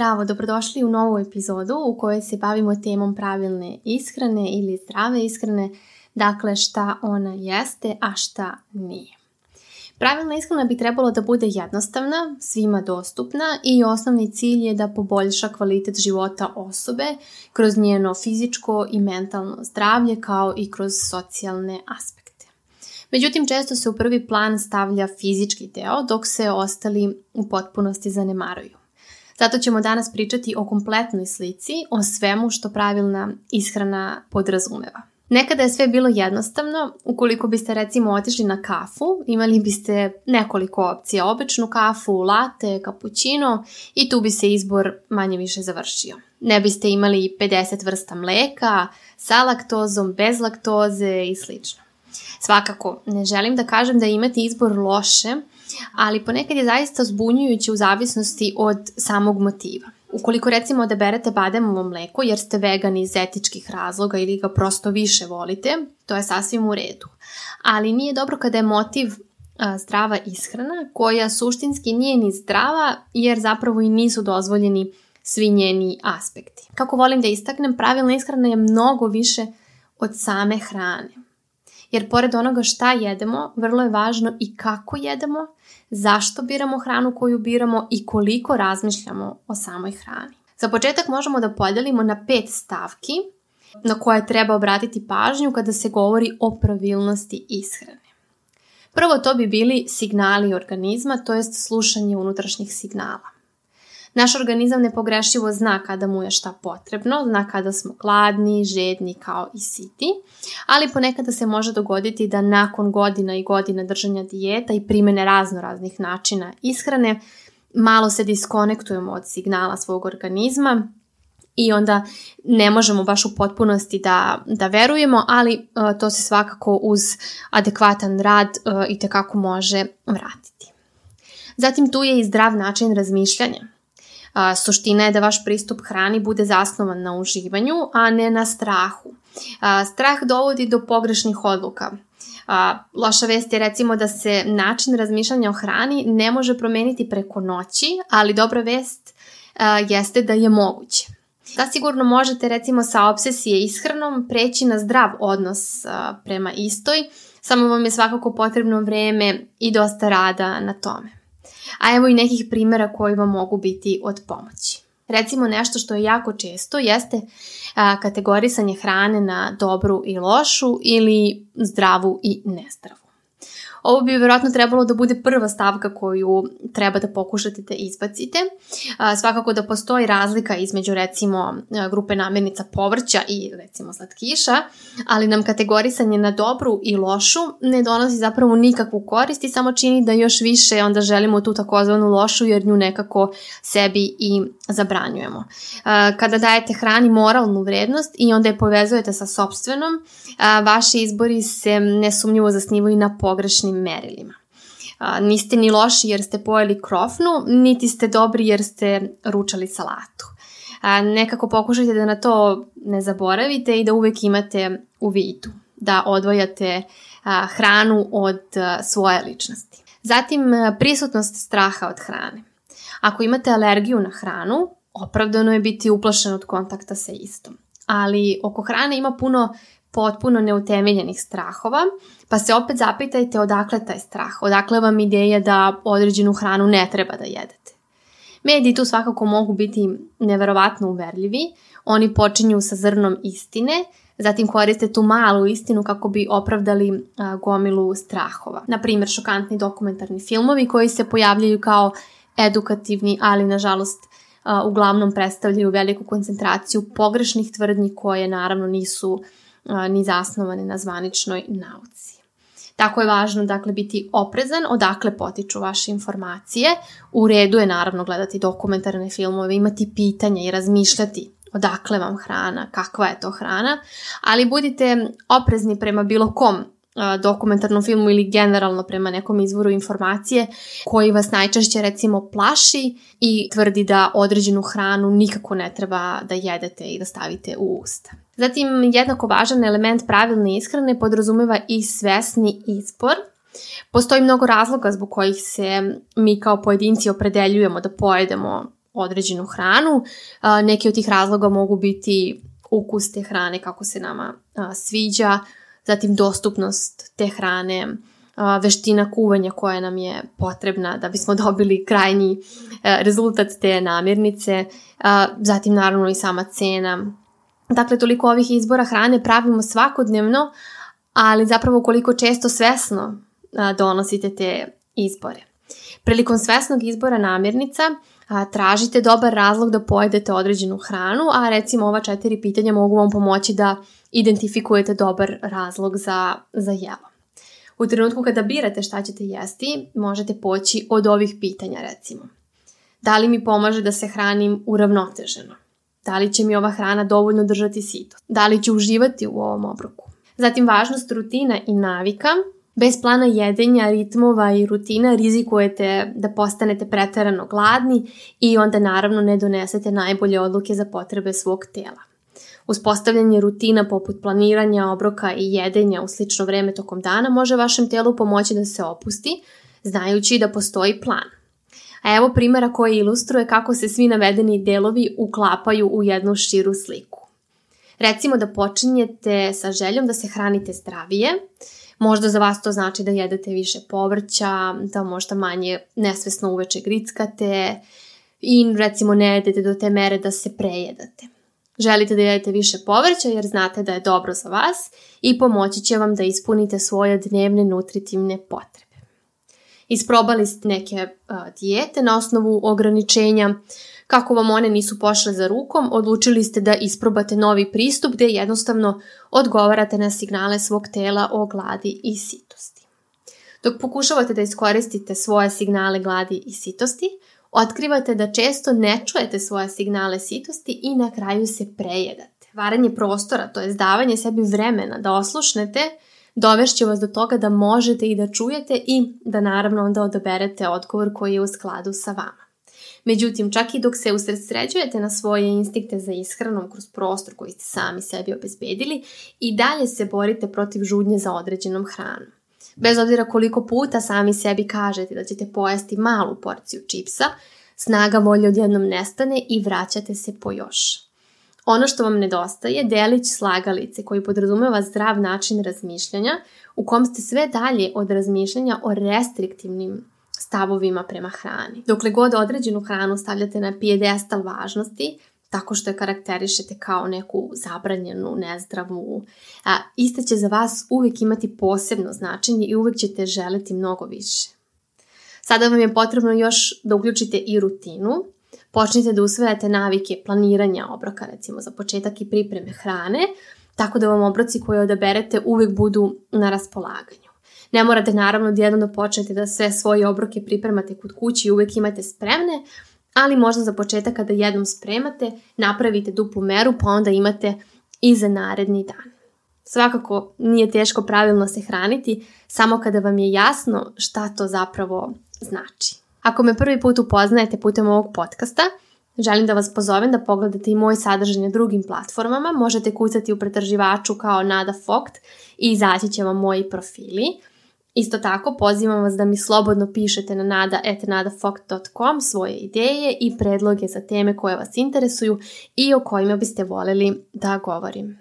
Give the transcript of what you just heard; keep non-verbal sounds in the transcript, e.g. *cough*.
Zdravo, dobrodošli u novu epizodu u kojoj se bavimo temom pravilne ishrane ili zdrave ishrane, dakle šta ona jeste, a šta nije. Pravilna ishrana bi trebalo da bude jednostavna, svima dostupna i osnovni cilj je da poboljša kvalitet života osobe kroz njeno fizičko i mentalno zdravlje kao i kroz socijalne aspekte. Međutim, često se u prvi plan stavlja fizički deo dok se ostali u potpunosti zanemaruju. Zato ćemo danas pričati o kompletnoj slici, o svemu što pravilna ishrana podrazumeva. Nekada je sve bilo jednostavno, ukoliko biste recimo otišli na kafu, imali biste nekoliko opcija, običnu kafu, late, kapućino i tu bi se izbor manje više završio. Ne biste imali 50 vrsta mleka, sa laktozom, bez laktoze i sl. Svakako, ne želim da kažem da imati izbor loše, ali ponekad je zaista zbunjujuće u zavisnosti od samog motiva. Ukoliko recimo odaberete bademovo mleko jer ste vegani iz etičkih razloga ili ga prosto više volite, to je sasvim u redu. Ali nije dobro kada je motiv zdrava ishrana koja suštinski nije ni zdrava jer zapravo i nisu dozvoljeni svi njeni aspekti. Kako volim da istaknem, pravilna ishrana je mnogo više od same hrane. Jer pored onoga šta jedemo, vrlo je važno i kako jedemo, zašto biramo hranu koju biramo i koliko razmišljamo o samoj hrani. Za početak možemo da podelimo na pet stavki na koje treba obratiti pažnju kada se govori o pravilnosti ishrane. Prvo to bi bili signali organizma, to jest slušanje unutrašnjih signala. Naš organizam nepogrešivo zna kada mu je šta potrebno, zna kada smo gladni, žedni kao i siti, ali ponekada se može dogoditi da nakon godina i godina držanja dijeta i primjene razno raznih načina ishrane, malo se diskonektujemo od signala svog organizma i onda ne možemo baš u potpunosti da, da verujemo, ali e, to se svakako uz adekvatan rad e, i tekako može vratiti. Zatim tu je i zdrav način razmišljanja. A, suština je da vaš pristup hrani bude zasnovan na uživanju, a ne na strahu. strah dovodi do pogrešnih odluka. loša vest je recimo da se način razmišljanja o hrani ne može promeniti preko noći, ali dobra vest jeste da je moguće. Da sigurno možete recimo sa obsesije ishranom preći na zdrav odnos prema istoj, samo vam je svakako potrebno vreme i dosta rada na tome a evo i nekih primjera koji vam mogu biti od pomoći. Recimo nešto što je jako često jeste kategorisanje hrane na dobru i lošu ili zdravu i nezdravu. Ovo bi vjerojatno trebalo da bude prva stavka koju treba da pokušate da izbacite. Svakako da postoji razlika između recimo grupe namirnica povrća i recimo slatkiša, ali nam kategorisanje na dobru i lošu ne donosi zapravo nikakvu korist i samo čini da još više onda želimo tu takozvanu lošu jer nju nekako sebi i zabranjujemo. Kada dajete hrani moralnu vrednost i onda je povezujete sa sobstvenom, vaši izbori se nesumnjivo zasnivaju na pogrešni merilima. niste ni loši jer ste pojeli krofnu, niti ste dobri jer ste ručali salatu. nekako pokušajte da na to ne zaboravite i da uvek imate u vidu, da odvojate hranu od svoje ličnosti. Zatim, prisutnost straha od hrane. Ako imate alergiju na hranu, opravdano je biti uplašen od kontakta sa istom. Ali oko hrane ima puno potpuno neutemeljenih strahova, pa se opet zapitajte odakle taj strah, odakle vam ideja da određenu hranu ne treba da jedete. Mediji tu svakako mogu biti neverovatno uverljivi, oni počinju sa zrnom istine, zatim koriste tu malu istinu kako bi opravdali gomilu strahova. Naprimjer, šokantni dokumentarni filmovi koji se pojavljaju kao edukativni, ali nažalost uglavnom predstavljaju veliku koncentraciju pogrešnih tvrdnji koje naravno nisu ni zasnovane na zvaničnoj nauci. Tako je važno dakle biti oprezan odakle potiču vaše informacije. U redu je naravno gledati dokumentarne filmove, imati pitanja i razmišljati odakle vam hrana, kakva je to hrana, ali budite oprezni prema bilo kom dokumentarnom filmu ili generalno prema nekom izvoru informacije koji vas najčešće recimo plaši i tvrdi da određenu hranu nikako ne treba da jedete i da stavite u usta. Zatim, jednako važan element pravilne ishrane podrazumeva i svesni izbor. Postoji mnogo razloga zbog kojih se mi kao pojedinci opredeljujemo da pojedemo određenu hranu. Neki od tih razloga mogu biti ukus te hrane kako se nama sviđa, zatim dostupnost te hrane, veština kuvanja koja nam je potrebna da bismo *laughs* dobili krajnji e, rezultat te namirnice, zatim naravno i sama cena Dakle, toliko ovih izbora hrane pravimo svakodnevno, ali zapravo koliko često svesno donosite te izbore. Prilikom svesnog izbora namirnica tražite dobar razlog da pojedete određenu hranu, a recimo ova četiri pitanja mogu vam pomoći da identifikujete dobar razlog za, za jelo. U trenutku kada birate šta ćete jesti, možete poći od ovih pitanja recimo. Da li mi pomaže da se hranim uravnoteženo? Da li će mi ova hrana dovoljno držati sito? Da li će uživati u ovom obroku? Zatim važnost rutina i navika. Bez plana jedenja, ritmova i rutina rizikujete da postanete preterano gladni i onda naravno ne donesete najbolje odluke za potrebe svog tela. Uspostavljanje rutina poput planiranja, obroka i jedenja u slično vreme tokom dana može vašem telu pomoći da se opusti, znajući da postoji plan. A evo primjera koji ilustruje kako se svi navedeni delovi uklapaju u jednu širu sliku. Recimo da počinjete sa željom da se hranite zdravije, Možda za vas to znači da jedete više povrća, da možda manje nesvesno uveče grickate i recimo ne jedete do te mere da se prejedate. Želite da jedete više povrća jer znate da je dobro za vas i pomoći će vam da ispunite svoje dnevne nutritivne potrebe isprobali ste neke e, dijete na osnovu ograničenja, kako vam one nisu pošle za rukom, odlučili ste da isprobate novi pristup gdje jednostavno odgovarate na signale svog tela o gladi i sitosti. Dok pokušavate da iskoristite svoje signale gladi i sitosti, otkrivate da često ne čujete svoje signale sitosti i na kraju se prejedate. Varanje prostora, to je davanje sebi vremena da oslušnete dovešće vas do toga da možete i da čujete i da naravno onda odaberete odgovor koji je u skladu sa vama. Međutim, čak i dok se usredsređujete na svoje instinkte za ishranom kroz prostor koji ste sami sebi obezbedili, i dalje se borite protiv žudnje za određenom hranom. Bez obzira koliko puta sami sebi kažete da ćete pojesti malu porciju čipsa, snaga volje odjednom nestane i vraćate se po još. Ono što vam nedostaje, delić slagalice koji podrazumeva zdrav način razmišljanja u kom ste sve dalje od razmišljanja o restriktivnim stavovima prema hrani. Dokle god određenu hranu stavljate na pijedestal važnosti, tako što je karakterišete kao neku zabranjenu, nezdravu, a, će za vas uvijek imati posebno značenje i uvijek ćete želiti mnogo više. Sada vam je potrebno još da uključite i rutinu, počnite da usvajate navike planiranja obroka, recimo za početak i pripreme hrane, tako da vam obroci koje odaberete uvijek budu na raspolaganju. Ne morate naravno odjednom da počnete da sve svoje obroke pripremate kod kući i uvijek imate spremne, ali možda za početak kada jednom spremate, napravite duplu meru pa onda imate i za naredni dan. Svakako nije teško pravilno se hraniti, samo kada vam je jasno šta to zapravo znači. Ako me prvi put upoznajete putem ovog podcasta, želim da vas pozovem da pogledate i moj sadržaj na drugim platformama. Možete kucati u pretraživaču kao Nada Fokt i izaći će vam moji profili. Isto tako pozivam vas da mi slobodno pišete na nada.nadafokt.com svoje ideje i predloge za teme koje vas interesuju i o kojima biste voljeli da govorim.